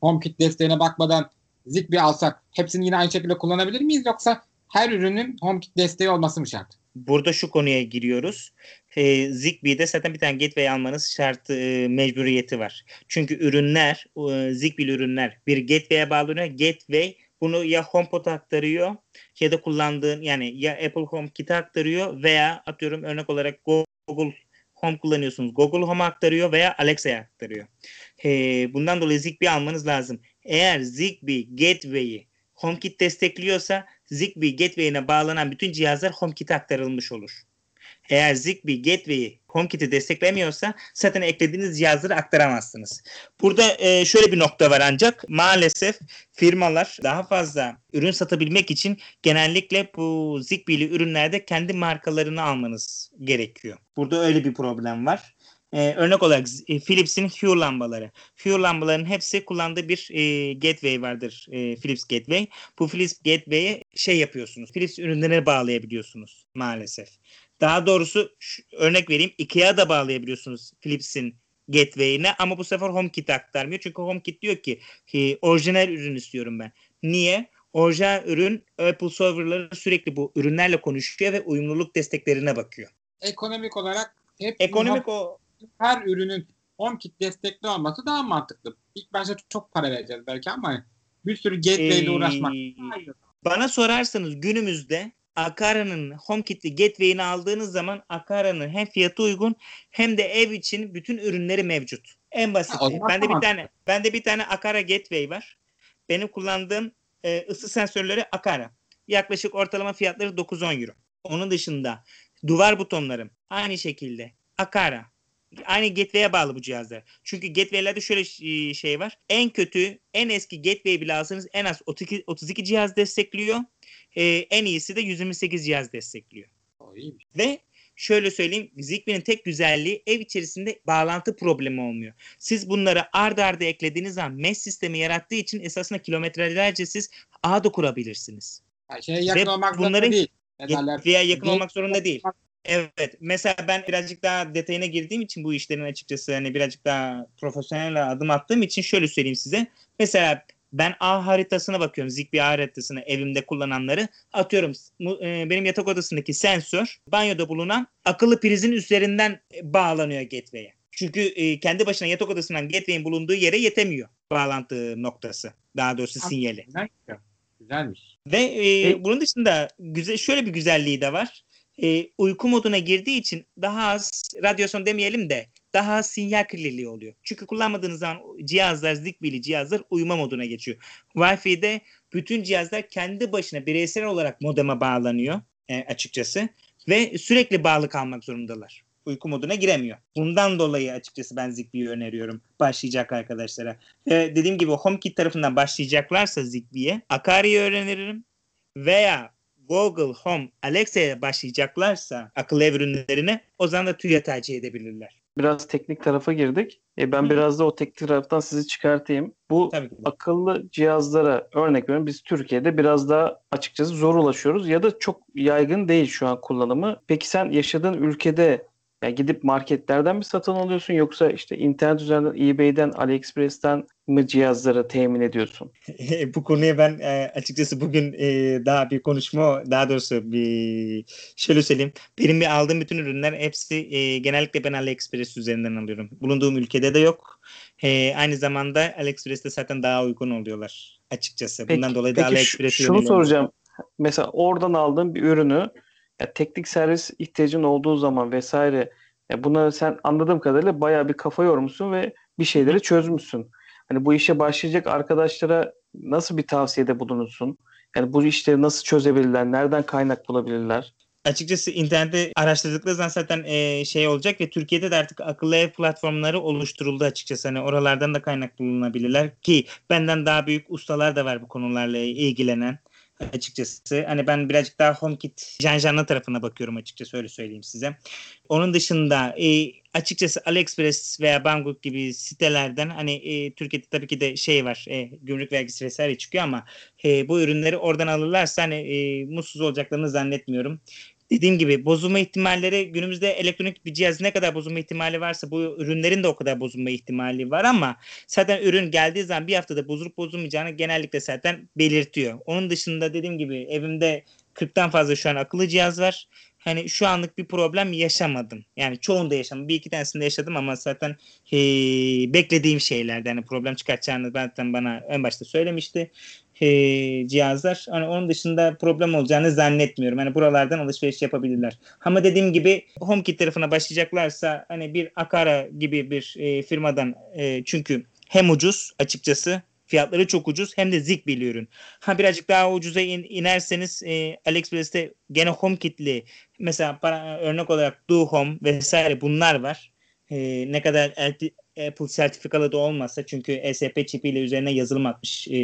HomeKit desteğine bakmadan Zigbee alsak hepsini yine aynı şekilde kullanabilir miyiz? Yoksa her ürünün HomeKit desteği olması mı şart? Burada şu konuya giriyoruz. E, Zigbee'de zaten bir tane gateway almanız şart e, mecburiyeti var. Çünkü ürünler, e, Zigbee ürünler bir gateway'e bağlanıyor. Gateway bunu ya HomePod'a aktarıyor ya da kullandığın yani ya Apple HomeKit'e aktarıyor veya atıyorum örnek olarak Google Home kullanıyorsunuz. Google Home'a aktarıyor veya Alexa'ya aktarıyor. E, bundan dolayı Zigbee almanız lazım. Eğer Zigbee Gateway'i HomeKit destekliyorsa Zigbee Gateway'ine bağlanan bütün cihazlar HomeKit'e aktarılmış olur. Eğer Zigbee Gateway'i HomeKit'i desteklemiyorsa zaten eklediğiniz cihazları aktaramazsınız. Burada e, şöyle bir nokta var ancak maalesef firmalar daha fazla ürün satabilmek için genellikle bu Zigbee'li ürünlerde kendi markalarını almanız gerekiyor. Burada öyle bir problem var. Ee, örnek olarak e, Philips'in Hue lambaları. Hue lambaların hepsi kullandığı bir e, gateway vardır. E, Philips Gateway. Bu Philips Gateway'e şey yapıyorsunuz. Philips ürünlerine bağlayabiliyorsunuz maalesef. Daha doğrusu örnek vereyim. IKEA da bağlayabiliyorsunuz Philips'in Gateway'ine ama bu sefer HomeKit'e aktarmıyor. Çünkü HomeKit diyor ki e, orijinal ürün istiyorum ben. Niye? Orijinal ürün Apple serverları sürekli bu ürünlerle konuşuyor ve uyumluluk desteklerine bakıyor. Ekonomik olarak hep Ekonomik o her ürünün HomeKit destekli olması daha mantıklı. İlk başta çok para vereceğiz belki ama bir sürü gateway ile Ee, uğraşmak. Bana sorarsanız günümüzde Akara'nın HomeKit'li gateway'ini aldığınız zaman Akara'nın hem fiyatı uygun hem de ev için bütün ürünleri mevcut. En basit. Ha, bende bir tamam. tane bende bir tane Akara gateway var. Benim kullandığım e, ısı sensörleri Akara. Yaklaşık ortalama fiyatları 9-10 euro. Onun dışında duvar butonlarım aynı şekilde Akara. Aynı gateway'e bağlı bu cihazlar. Çünkü gateway'lerde şöyle ş- şey var. En kötü, en eski gateway bile alsanız en az 32, 32 cihaz destekliyor. Ee, en iyisi de 128 cihaz destekliyor. O iyiymiş. Ve şöyle söyleyeyim Zigbee'nin tek güzelliği ev içerisinde bağlantı problemi olmuyor. Siz bunları ard arda eklediğiniz zaman mesh sistemi yarattığı için esasında kilometrelerce siz ağ da kurabilirsiniz. Yani şeye yakın Ve olmak bunların değil. Gateway'e yakın olmak zorunda değil. Evet. Mesela ben birazcık daha detayına girdiğim için bu işlerin açıkçası hani birazcık daha profesyonel adım attığım için şöyle söyleyeyim size. Mesela ben A haritasına bakıyorum. Zigbee A haritasını evimde kullananları atıyorum. e, Benim yatak odasındaki sensör banyoda bulunan akıllı prizin üzerinden e, bağlanıyor gateway'e. Çünkü e, kendi başına yatak odasından gateway'in bulunduğu yere yetemiyor bağlantı noktası. Daha doğrusu sinyali. Güzel. Güzelmiş. Ve e, E- bunun dışında güzel şöyle bir güzelliği de var. E, uyku moduna girdiği için daha az radyasyon demeyelim de daha sinyal kirliliği oluyor. Çünkü kullanmadığınız zaman cihazlar, Zigbee'li cihazlar uyuma moduna geçiyor. Wi-Fi'de bütün cihazlar kendi başına bireysel olarak modeme bağlanıyor e, açıkçası ve sürekli bağlı kalmak zorundalar. Uyku moduna giremiyor. Bundan dolayı açıkçası ben Zigbee'yi öneriyorum başlayacak arkadaşlara. Ve dediğim gibi HomeKit tarafından başlayacaklarsa Zigbee'ye Akari'yi öğrenirim veya Google Home Alexa'ya başlayacaklarsa akıllı ev ürünlerine o zaman da TÜYA tercih edebilirler. Biraz teknik tarafa girdik. E, ben Hı. biraz da o teknik taraftan sizi çıkartayım. Bu akıllı cihazlara örnek veriyorum. Biz Türkiye'de biraz daha açıkçası zor ulaşıyoruz ya da çok yaygın değil şu an kullanımı. Peki sen yaşadığın ülkede yani gidip marketlerden mi satın alıyorsun yoksa işte internet üzerinden eBay'den, AliExpress'ten mi cihazları temin ediyorsun? (laughs) bu konuya ben e, açıkçası bugün e, daha bir konuşma daha doğrusu bir şöyle söyleyeyim. Benim bir aldığım bütün ürünler hepsi e, genellikle ben AliExpress üzerinden alıyorum. Bulunduğum ülkede de yok. E, aynı zamanda AliExpress'te zaten daha uygun oluyorlar açıkçası. Peki- Bundan dolayı da Peki şu- AliExpress'e şunu soracağım. Mesela oradan aldığın bir ürünü ya teknik servis ihtiyacın olduğu zaman vesaire ya buna sen anladığım kadarıyla bayağı bir kafa yormuşsun ve bir şeyleri çözmüşsün. Hani bu işe başlayacak arkadaşlara nasıl bir tavsiyede bulunursun? Yani bu işleri nasıl çözebilirler? Nereden kaynak bulabilirler? Açıkçası internette araştırdıkları zaman zaten e, şey olacak ve Türkiye'de de artık akıllı ev platformları oluşturuldu açıkçası. Hani oralardan da kaynak bulunabilirler ki benden daha büyük ustalar da var bu konularla ilgilenen açıkçası. Hani ben birazcık daha HomeKit janjanlı tarafına bakıyorum açıkçası öyle söyleyeyim size. Onun dışında e, açıkçası AliExpress veya Banggood gibi sitelerden hani e, Türkiye'de tabii ki de şey var e, gümrük vergisi vesaire çıkıyor ama e, bu ürünleri oradan alırlarsa hani e, mutsuz olacaklarını zannetmiyorum. Dediğim gibi bozulma ihtimalleri günümüzde elektronik bir cihaz ne kadar bozulma ihtimali varsa bu ürünlerin de o kadar bozulma ihtimali var ama zaten ürün geldiği zaman bir haftada bozulup bozulmayacağını genellikle zaten belirtiyor. Onun dışında dediğim gibi evimde 40'tan fazla şu an akıllı cihaz var. Hani şu anlık bir problem yaşamadım. Yani çoğunda yaşamadım. Bir iki tanesinde yaşadım ama zaten e, beklediğim şeylerden hani problem çıkartacağını zaten bana en başta söylemişti e, cihazlar. Hani onun dışında problem olacağını zannetmiyorum. Hani buralardan alışveriş yapabilirler. Ama dediğim gibi HomeKit tarafına başlayacaklarsa hani bir Akara gibi bir e, firmadan e, çünkü hem ucuz açıkçası fiyatları çok ucuz hem de Zigbee ürün. Ha birazcık daha ucuza in, inerseniz e, AliExpress'te gene HomeKit'li mesela para, örnek olarak Do Home vesaire bunlar var. E, ne kadar Apple sertifikalı da olmasa çünkü ESP çipiyle üzerine yazılım atmış e,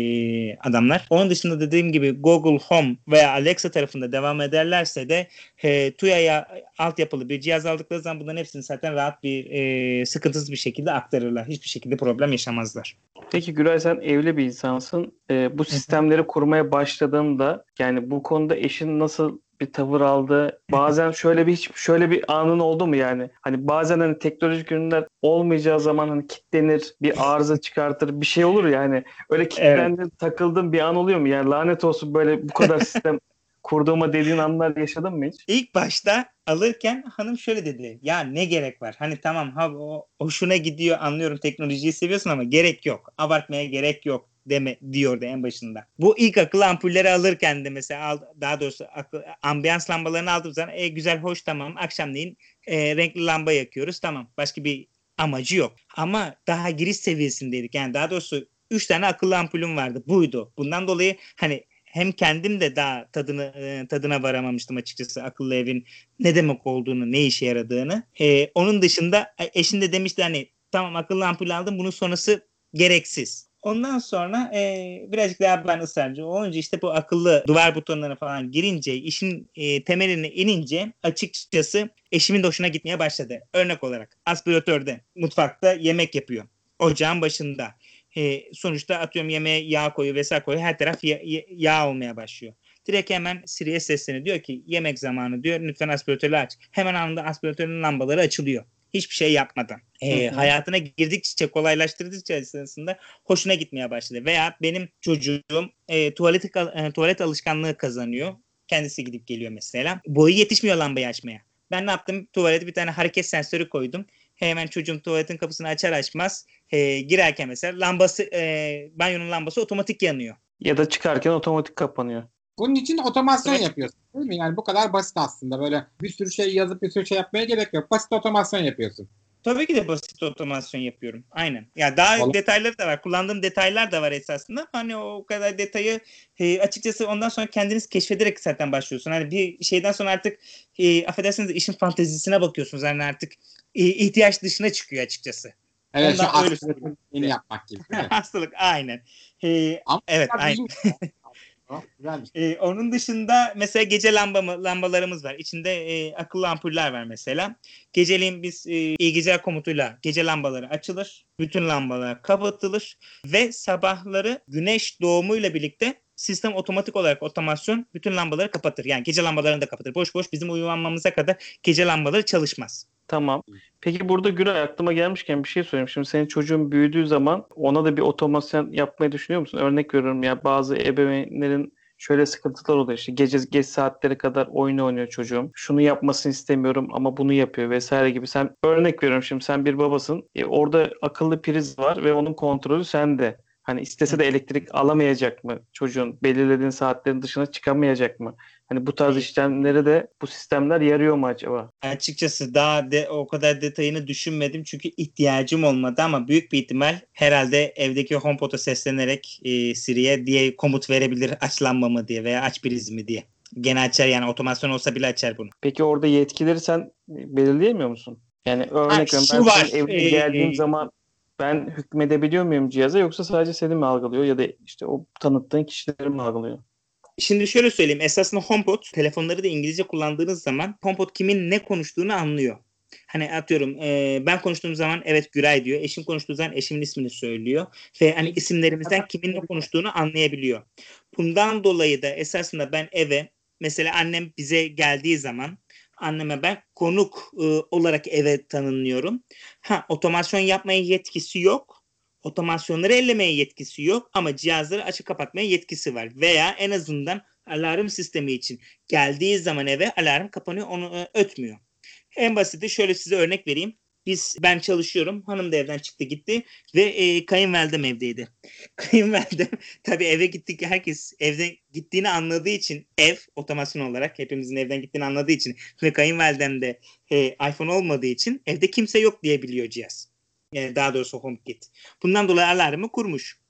adamlar. Onun dışında dediğim gibi Google Home veya Alexa tarafında devam ederlerse de e, TUYA'ya altyapılı bir cihaz aldıkları zaman bunların hepsini zaten rahat bir e, sıkıntısız bir şekilde aktarırlar. Hiçbir şekilde problem yaşamazlar. Peki Güray sen evli bir insansın. Ee, bu sistemleri kurmaya başladığında yani bu konuda eşin nasıl bir tavır aldı. Bazen şöyle bir hiç şöyle bir anın oldu mu yani? Hani bazen hani teknolojik ürünler olmayacağı zaman hani kitlenir, bir arıza çıkartır, bir şey olur yani. Öyle kilitlendi, evet. takıldığın bir an oluyor mu? Yani lanet olsun böyle bu kadar sistem (laughs) kurduğuma dediğin anlar yaşadın mı hiç? İlk başta alırken hanım şöyle dedi. Ya ne gerek var? Hani tamam ha o hoşuna gidiyor anlıyorum teknolojiyi seviyorsun ama gerek yok. Abartmaya gerek yok deme diyordu en başında. Bu ilk akıllı ampulleri alırken de mesela daha doğrusu akıl, ambiyans lambalarını aldığım zaman e, güzel hoş tamam akşamleyin e, renkli lamba yakıyoruz tamam başka bir amacı yok. Ama daha giriş seviyesindeydik yani daha doğrusu 3 tane akıllı ampulüm vardı buydu. Bundan dolayı hani hem kendim de daha tadını tadına varamamıştım açıkçası akıllı evin ne demek olduğunu, ne işe yaradığını. Ee, onun dışında eşin de demişti hani tamam akıllı ampul aldım bunun sonrası gereksiz. Ondan sonra e, birazcık daha ben ısrarcı olunca işte bu akıllı duvar butonları falan girince işin e, temeline inince açıkçası eşimin de hoşuna gitmeye başladı. Örnek olarak aspiratörde mutfakta yemek yapıyor. Ocağın başında. E, sonuçta atıyorum yemeğe yağ koyuyor vesaire koyuyor. Her taraf ya, yağ olmaya başlıyor. Direkt hemen Siri'ye sesleniyor. Diyor ki yemek zamanı diyor. Lütfen aspiratörü aç. Hemen anında aspiratörün lambaları açılıyor. Hiçbir şey yapmadan. E, hayatına girdikçe kolaylaştırdıkça aslında hoşuna gitmeye başladı. Veya benim çocuğum e, tuvalet, e, tuvalet alışkanlığı kazanıyor. Kendisi gidip geliyor mesela. Boyu yetişmiyor lambayı açmaya. Ben ne yaptım? Tuvalete bir tane hareket sensörü koydum. Hemen çocuğum tuvaletin kapısını açar açmaz e, girerken mesela lambası e, banyonun lambası otomatik yanıyor. Ya da çıkarken otomatik kapanıyor. Bunun için otomasyon evet. yapıyorsun değil mi? Yani bu kadar basit aslında. Böyle bir sürü şey yazıp bir sürü şey yapmaya gerek yok. Basit otomasyon yapıyorsun. Tabii ki de basit otomasyon yapıyorum. Aynen. Ya yani daha Vallahi. detayları da var. Kullandığım detaylar da var esasında. Hani o kadar detayı e, açıkçası ondan sonra kendiniz keşfederek zaten başlıyorsun. Hani bir şeyden sonra artık e, affedersiniz işin fantezisine bakıyorsunuz. Yani artık e, ihtiyaç dışına çıkıyor açıkçası. Evet Ondan şu öyle yapmak gibi. (laughs) Hastalık aynen. Ee, Ama evet aynen. (laughs) Ee, onun dışında mesela gece lamba lambalarımız var. İçinde e, akıllı ampuller var mesela. Geceliğin biz e, iyi geceler komutuyla gece lambaları açılır. Bütün lambalar kapatılır ve sabahları güneş doğumuyla birlikte sistem otomatik olarak otomasyon bütün lambaları kapatır. Yani gece lambalarını da kapatır. Boş boş bizim uyanmamıza kadar gece lambaları çalışmaz. Tamam. Peki burada Güray aklıma gelmişken bir şey söyleyeyim. Şimdi senin çocuğun büyüdüğü zaman ona da bir otomasyon yapmayı düşünüyor musun? Örnek veriyorum ya bazı ebeveynlerin şöyle sıkıntılar oluyor işte gece geç saatlere kadar oyun oynuyor çocuğum. Şunu yapmasını istemiyorum ama bunu yapıyor vesaire gibi. Sen örnek veriyorum şimdi sen bir babasın. E, orada akıllı priz var ve onun kontrolü sende. Hani istese de elektrik alamayacak mı çocuğun? Belirlediğin saatlerin dışına çıkamayacak mı? Hani bu tarz işlemlere de bu sistemler yarıyor mu acaba? Açıkçası daha de, o kadar detayını düşünmedim çünkü ihtiyacım olmadı ama büyük bir ihtimal herhalde evdeki HomePod'a seslenerek e, Siri'ye diye komut verebilir aç lambamı diye veya aç prizmi diye. Gene açar yani otomasyon olsa bile açar bunu. Peki orada yetkileri sen belirleyemiyor musun? Yani örnek veriyorum ben var, senin evine e, geldiğim e, zaman ben hükmedebiliyor muyum cihaza yoksa sadece seni mi algılıyor ya da işte o tanıttığın kişileri mi algılıyor? Şimdi şöyle söyleyeyim. Esasında HomePod telefonları da İngilizce kullandığınız zaman HomePod kimin ne konuştuğunu anlıyor. Hani atıyorum e, ben konuştuğum zaman evet Güray diyor. Eşim konuştuğu zaman eşimin ismini söylüyor. Ve hani isimlerimizden kimin ne konuştuğunu anlayabiliyor. Bundan dolayı da esasında ben eve mesela annem bize geldiği zaman anneme ben konuk e, olarak eve tanınıyorum. Ha otomasyon yapmaya yetkisi yok. Otomasyonları ellemeye yetkisi yok ama cihazları açıp kapatmaya yetkisi var. Veya en azından alarm sistemi için geldiği zaman eve alarm kapanıyor onu e, ötmüyor. En basiti şöyle size örnek vereyim. Biz ben çalışıyorum. Hanım da evden çıktı gitti ve e, kayınvalidem evdeydi. (laughs) Kayınvalidem tabii eve gittik herkes evden gittiğini anladığı için ev otomasyon olarak hepimizin evden gittiğini anladığı için ve kayınvalidem de e, iPhone olmadığı için evde kimse yok diyebiliyor cihaz. Yani daha doğrusu HomeKit. Bundan dolayı alarmı kurmuş.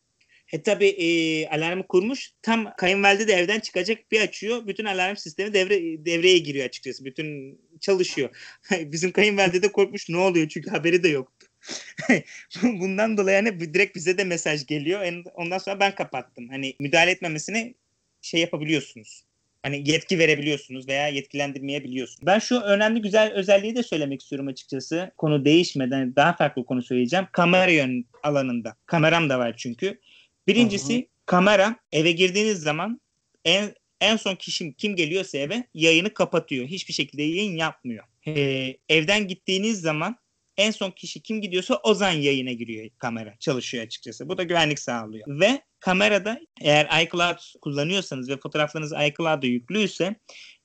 E tabi e, alarmı kurmuş. Tam kayınvalide de evden çıkacak bir açıyor. Bütün alarm sistemi devre, devreye giriyor açıkçası. Bütün çalışıyor. (laughs) Bizim kayınvalide de korkmuş ne oluyor çünkü haberi de yoktu. (laughs) Bundan dolayı hani direkt bize de mesaj geliyor. En- Ondan sonra ben kapattım. Hani müdahale etmemesini şey yapabiliyorsunuz. Hani yetki verebiliyorsunuz veya yetkilendirmeyebiliyorsunuz. Ben şu önemli güzel özelliği de söylemek istiyorum açıkçası. Konu değişmeden daha farklı konu söyleyeceğim. Kamera yön alanında. Kameram da var çünkü. Birincisi kamera eve girdiğiniz zaman en en son kişi kim geliyorsa eve yayını kapatıyor. Hiçbir şekilde yayın yapmıyor. Ee, evden gittiğiniz zaman en son kişi kim gidiyorsa o zaman yayına giriyor kamera. Çalışıyor açıkçası. Bu da güvenlik sağlıyor. Ve kamerada eğer iCloud kullanıyorsanız ve fotoğraflarınız iCloud'a yüklüyse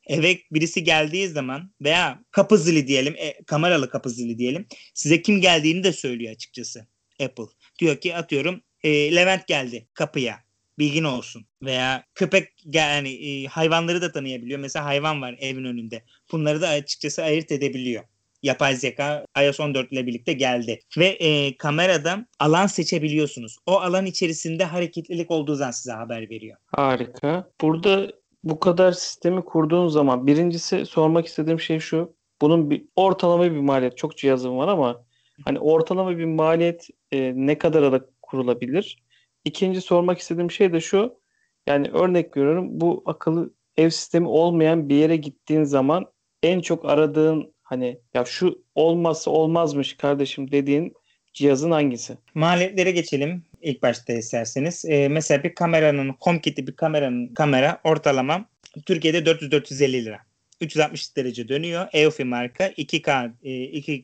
eve birisi geldiği zaman veya kapı zili diyelim, e, kameralı kapı zili diyelim. Size kim geldiğini de söylüyor açıkçası Apple. Diyor ki atıyorum e, Levent geldi kapıya. Bilgin olsun. Veya köpek yani e, hayvanları da tanıyabiliyor. Mesela hayvan var evin önünde. Bunları da açıkçası ayırt edebiliyor. Yapay zeka iOS 14 ile birlikte geldi. Ve e, kamerada alan seçebiliyorsunuz. O alan içerisinde hareketlilik olduğu zaman size haber veriyor. Harika. Burada bu kadar sistemi kurduğun zaman birincisi sormak istediğim şey şu. Bunun bir ortalama bir maliyet. Çok cihazım var ama hani ortalama bir maliyet e, ne kadara da kurulabilir. İkinci sormak istediğim şey de şu. Yani örnek veriyorum bu akıllı ev sistemi olmayan bir yere gittiğin zaman en çok aradığın hani ya şu olmazsa olmazmış kardeşim dediğin cihazın hangisi? Maliyetlere geçelim ilk başta isterseniz. Ee, mesela bir kameranın HomeKit'i bir kameranın kamera ortalama Türkiye'de 400-450 lira. 360 derece dönüyor. EOFI marka 2K 2 e,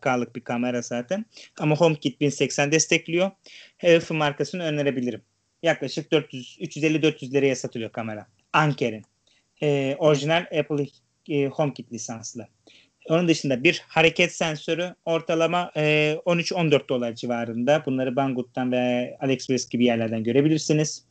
K'lık bir kamera zaten. Ama HomeKit 1080 destekliyor. HF markasını önerebilirim. Yaklaşık 400 350-400 liraya satılıyor kamera. Anker'in. E, orijinal Apple e, HomeKit lisanslı. Onun dışında bir hareket sensörü ortalama e, 13-14 dolar civarında. Bunları Banggood'dan ve AliExpress gibi yerlerden görebilirsiniz.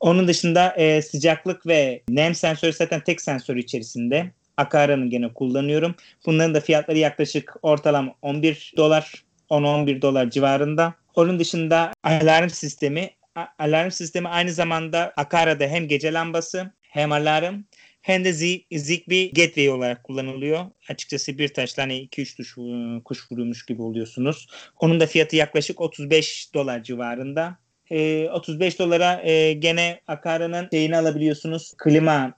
Onun dışında e, sıcaklık ve nem sensörü zaten tek sensör içerisinde. Akara'nın gene kullanıyorum. Bunların da fiyatları yaklaşık ortalama 11 dolar, 10-11 dolar civarında. Onun dışında alarm sistemi. Alarm sistemi aynı zamanda Akara'da hem gece lambası hem alarm hem de Z- Zigbee Gateway olarak kullanılıyor. Açıkçası bir taşla hani 2-3 tuş, e, kuş vuruyormuş gibi oluyorsunuz. Onun da fiyatı yaklaşık 35 dolar civarında. E, 35 dolara e, gene Akara'nın şeyini alabiliyorsunuz. Klima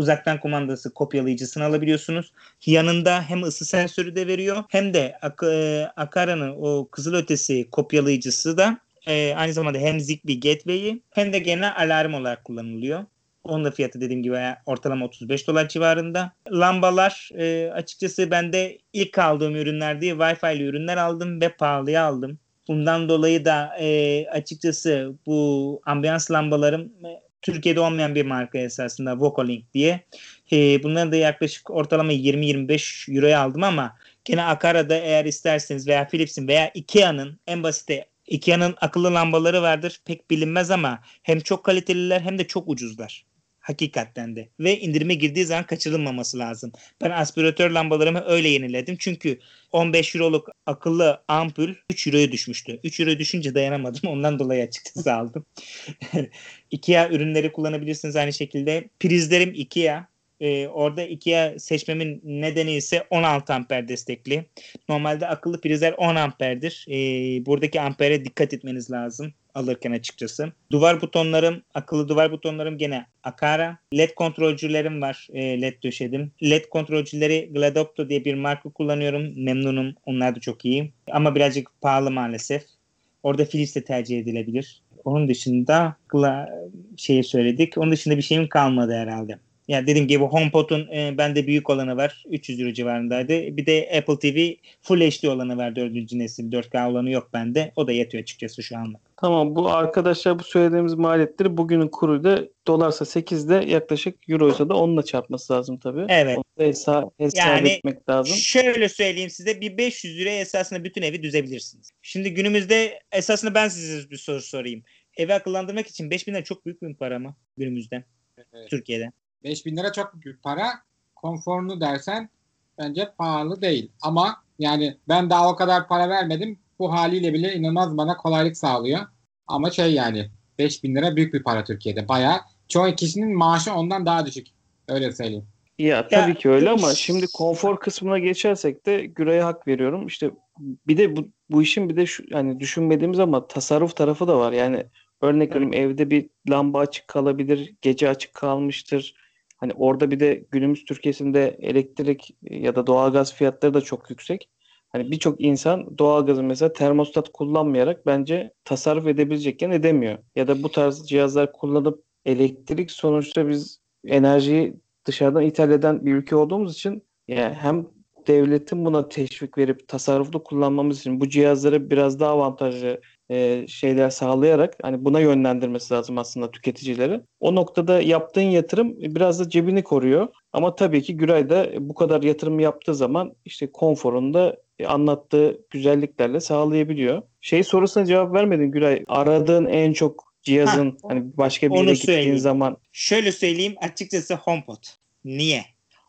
uzaktan kumandası kopyalayıcısını alabiliyorsunuz. Yanında hem ısı sensörü de veriyor hem de Ak- e, Akara'nın o kızılötesi kopyalayıcısı da e, aynı zamanda hem Zigbee Gateway'i hem de gene alarm olarak kullanılıyor. Onun da fiyatı dediğim gibi ortalama 35 dolar civarında. Lambalar e, açıkçası ben de ilk aldığım ürünler diye Wi-Fi'li ürünler aldım ve pahalıya aldım. Bundan dolayı da e, açıkçası bu ambiyans lambalarım e, Türkiye'de olmayan bir marka esasında Vocalink diye. E, bunları da yaklaşık ortalama 20-25 euroya aldım ama gene Akara'da eğer isterseniz veya Philips'in veya Ikea'nın en basite Ikea'nın akıllı lambaları vardır. Pek bilinmez ama hem çok kaliteliler hem de çok ucuzlar. Hakikaten de. Ve indirime girdiği zaman kaçırılmaması lazım. Ben aspiratör lambalarımı öyle yeniledim. Çünkü 15 euroluk akıllı ampul 3 euroya düşmüştü. 3 euro düşünce dayanamadım. (laughs) Ondan dolayı açıkçası aldım. (laughs) Ikea ürünleri kullanabilirsiniz aynı şekilde. Prizlerim Ikea. Ee, orada Ikea seçmemin nedeni ise 16 amper destekli. Normalde akıllı prizler 10 amperdir. Ee, buradaki ampere dikkat etmeniz lazım alırken açıkçası. Duvar butonlarım, akıllı duvar butonlarım gene Akara. LED kontrolcülerim var. E, LED döşedim. LED kontrolcüleri Gladopto diye bir marka kullanıyorum. Memnunum. Onlar da çok iyi. Ama birazcık pahalı maalesef. Orada Philips de tercih edilebilir. Onun dışında şeyi söyledik. Onun dışında bir şeyim kalmadı herhalde. Yani dediğim gibi HomePod'un e, bende büyük olanı var. 300 euro civarındaydı. Bir de Apple TV Full HD olanı var. 4. nesil. 4K olanı yok bende. O da yetiyor açıkçası şu anlık. Tamam bu arkadaşlar bu söylediğimiz maliyetleri bugünün kuruyla dolarsa 8'de yaklaşık euroysa da onunla çarpması lazım tabii. Evet. Onu da hesap, hesap yani, etmek lazım. Şöyle söyleyeyim size bir 500 liraya esasında bütün evi düzebilirsiniz. Şimdi günümüzde esasında ben size bir soru sorayım. Evi akıllandırmak için 5000 lira çok büyük bir para mı günümüzde evet. Türkiye'de? 5000 lira çok büyük para. Konforunu dersen bence pahalı değil. Ama yani ben daha o kadar para vermedim. Bu haliyle bile inanılmaz bana kolaylık sağlıyor. Ama şey yani 5000 lira büyük bir para Türkiye'de. Bayağı çoğu kişinin maaşı ondan daha düşük. Öyle söyleyeyim. Ya tabii ya, ki öyle ama şimdi konfor kısmına geçersek de Güray'a hak veriyorum. İşte bir de bu, bu işin bir de şu yani düşünmediğimiz ama tasarruf tarafı da var. Yani örnek veriyorum evde bir lamba açık kalabilir, gece açık kalmıştır. Hani orada bir de günümüz Türkiye'sinde elektrik ya da doğalgaz fiyatları da çok yüksek. Hani birçok insan doğalgazı mesela termostat kullanmayarak bence tasarruf edebilecekken edemiyor. Ya da bu tarz cihazlar kullanıp elektrik sonuçta biz enerjiyi dışarıdan ithal eden bir ülke olduğumuz için yani hem devletin buna teşvik verip tasarruflu kullanmamız için bu cihazları biraz daha avantajlı e, şeyler sağlayarak hani buna yönlendirmesi lazım aslında tüketicileri. O noktada yaptığın yatırım biraz da cebini koruyor. Ama tabii ki Güray da bu kadar yatırım yaptığı zaman işte konforunu da anlattığı güzelliklerle sağlayabiliyor. Şey sorusuna cevap vermedin Güray. Aradığın en çok cihazın ha, hani başka bir yere gittiğin söyleyeyim. zaman. Şöyle söyleyeyim açıkçası HomePod. Niye?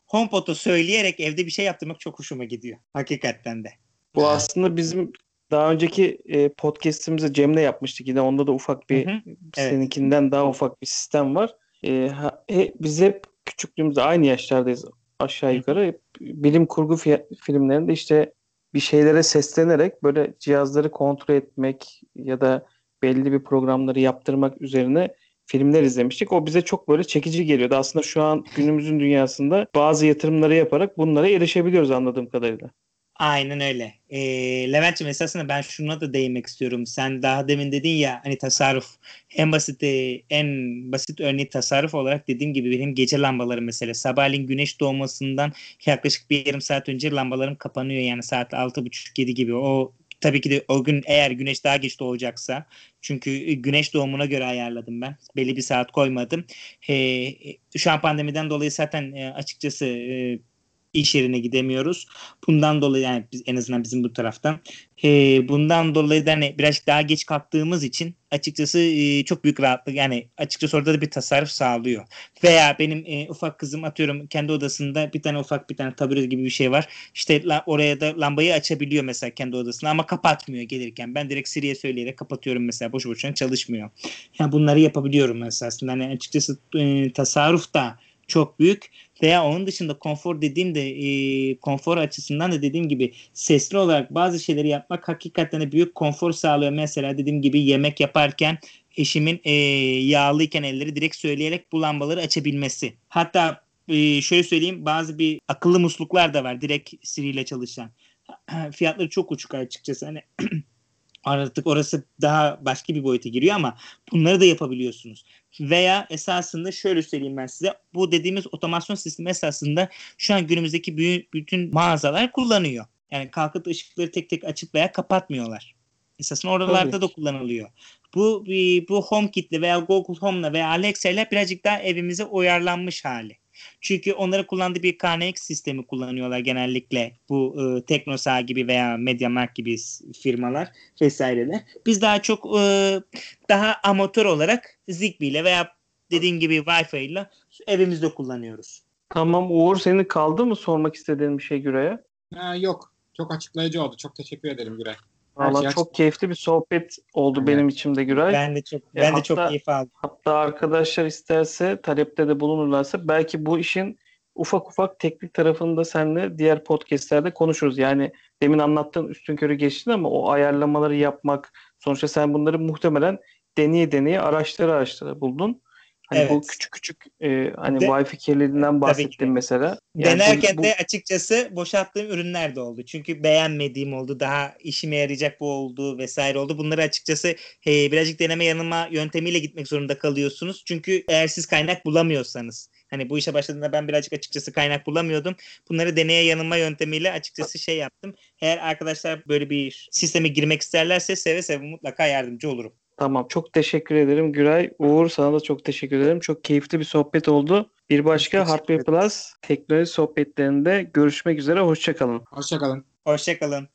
HomePod'u söyleyerek evde bir şey yaptırmak çok hoşuma gidiyor. Hakikaten de. Bu aslında bizim daha önceki e, podcast'imizi Cem'le yapmıştık. Yine onda da ufak bir hı hı. Evet. seninkinden daha ufak bir sistem var. E, ha, e, biz hep küçüklüğümüzde aynı yaşlardayız aşağı yukarı. Hep bilim kurgu fi- filmlerinde işte bir şeylere seslenerek böyle cihazları kontrol etmek ya da belli bir programları yaptırmak üzerine filmler izlemiştik. O bize çok böyle çekici geliyordu. Aslında şu an günümüzün dünyasında bazı yatırımları yaparak bunlara erişebiliyoruz anladığım kadarıyla. Aynen öyle. E, Levent'ciğim esasında ben şuna da değinmek istiyorum. Sen daha demin dedin ya hani tasarruf en basit en basit örneği tasarruf olarak dediğim gibi benim gece lambaları mesela sabahleyin güneş doğmasından yaklaşık bir yarım saat önce lambalarım kapanıyor yani saat altı buçuk yedi gibi. O tabii ki de o gün eğer güneş daha geç doğacaksa çünkü güneş doğumuna göre ayarladım ben. Belli bir saat koymadım. E, şu an pandemiden dolayı zaten e, açıkçası e, iş yerine gidemiyoruz. Bundan dolayı yani biz, en azından bizim bu taraftan e, bundan dolayı da hani biraz daha geç kalktığımız için açıkçası e, çok büyük rahatlık yani açıkçası orada da bir tasarruf sağlıyor. Veya benim e, ufak kızım atıyorum kendi odasında bir tane ufak bir tane tabure gibi bir şey var. İşte la, oraya da lambayı açabiliyor mesela kendi odasında ama kapatmıyor gelirken. Ben direkt Siri'ye söyleyerek kapatıyorum mesela boş boşuna çalışmıyor. Yani bunları yapabiliyorum mesela aslında. Hani açıkçası e, tasarruf da çok büyük veya onun dışında konfor dediğimde e, konfor açısından da dediğim gibi sesli olarak bazı şeyleri yapmak hakikaten de büyük konfor sağlıyor. Mesela dediğim gibi yemek yaparken eşimin e, yağlıyken elleri direkt söyleyerek bu lambaları açabilmesi. Hatta e, şöyle söyleyeyim bazı bir akıllı musluklar da var direkt Siri ile çalışan. (clears throat) Fiyatları çok uçuk açıkçası. Hani (clears throat) artık orası daha başka bir boyuta giriyor ama bunları da yapabiliyorsunuz. Veya esasında şöyle söyleyeyim ben size. Bu dediğimiz otomasyon sistemi esasında şu an günümüzdeki bütün mağazalar kullanıyor. Yani kalkıp ışıkları tek tek açıp veya kapatmıyorlar. Esasında oralarda Tabii. da kullanılıyor. Bu bu HomeKit'le veya Google Home'la veya Alexa'yla birazcık daha evimize uyarlanmış hali. Çünkü onları kullandığı bir KNX sistemi kullanıyorlar genellikle bu e, Teknosa gibi veya MediaMarkt gibi firmalar vesaireler. Biz daha çok e, daha amatör olarak Zigbee ile veya dediğin gibi Wi-Fi ile evimizde kullanıyoruz. Tamam Uğur senin kaldı mı sormak istediğin bir şey Güray'a? Ha, yok. Çok açıklayıcı oldu. Çok teşekkür ederim Güray. Valla çok keyifli bir sohbet oldu Evet. benim içimde Güray. Ben de çok E, ben de çok hatta- keyif aldım. Hatta arkadaşlar isterse talepte de bulunurlarsa belki bu işin ufak ufak teknik tarafını da seninle diğer podcastlerde konuşuruz. Yani demin anlattığın üstünkörü geçtin ama o ayarlamaları yapmak sonuçta sen bunları muhtemelen deneye deneye araştıra araştıra buldun. Hani bu Evet. küçük küçük e, hani De- Wi-Fi kirliliğinden ki. mesela. Yani Denerken bu- de açıkçası boşalttığım ürünler de oldu. Çünkü beğenmediğim oldu. Daha işime yarayacak bu oldu vesaire oldu. Bunları açıkçası e, birazcık deneme yanılma yöntemiyle gitmek zorunda kalıyorsunuz. Çünkü eğer siz kaynak bulamıyorsanız hani bu işe başladığında ben birazcık açıkçası kaynak bulamıyordum. Bunları deneye yanılma yöntemiyle açıkçası şey yaptım. Eğer arkadaşlar böyle bir sisteme girmek isterlerse seve seve mutlaka yardımcı olurum. Tamam çok teşekkür ederim Güray. Uğur sana da çok teşekkür ederim. Çok keyifli bir sohbet oldu. Bir başka Hardware. Plus teknoloji sohbetlerinde görüşmek üzere. Hoşçakalın. Hoşçakalın. Hoşçakalın.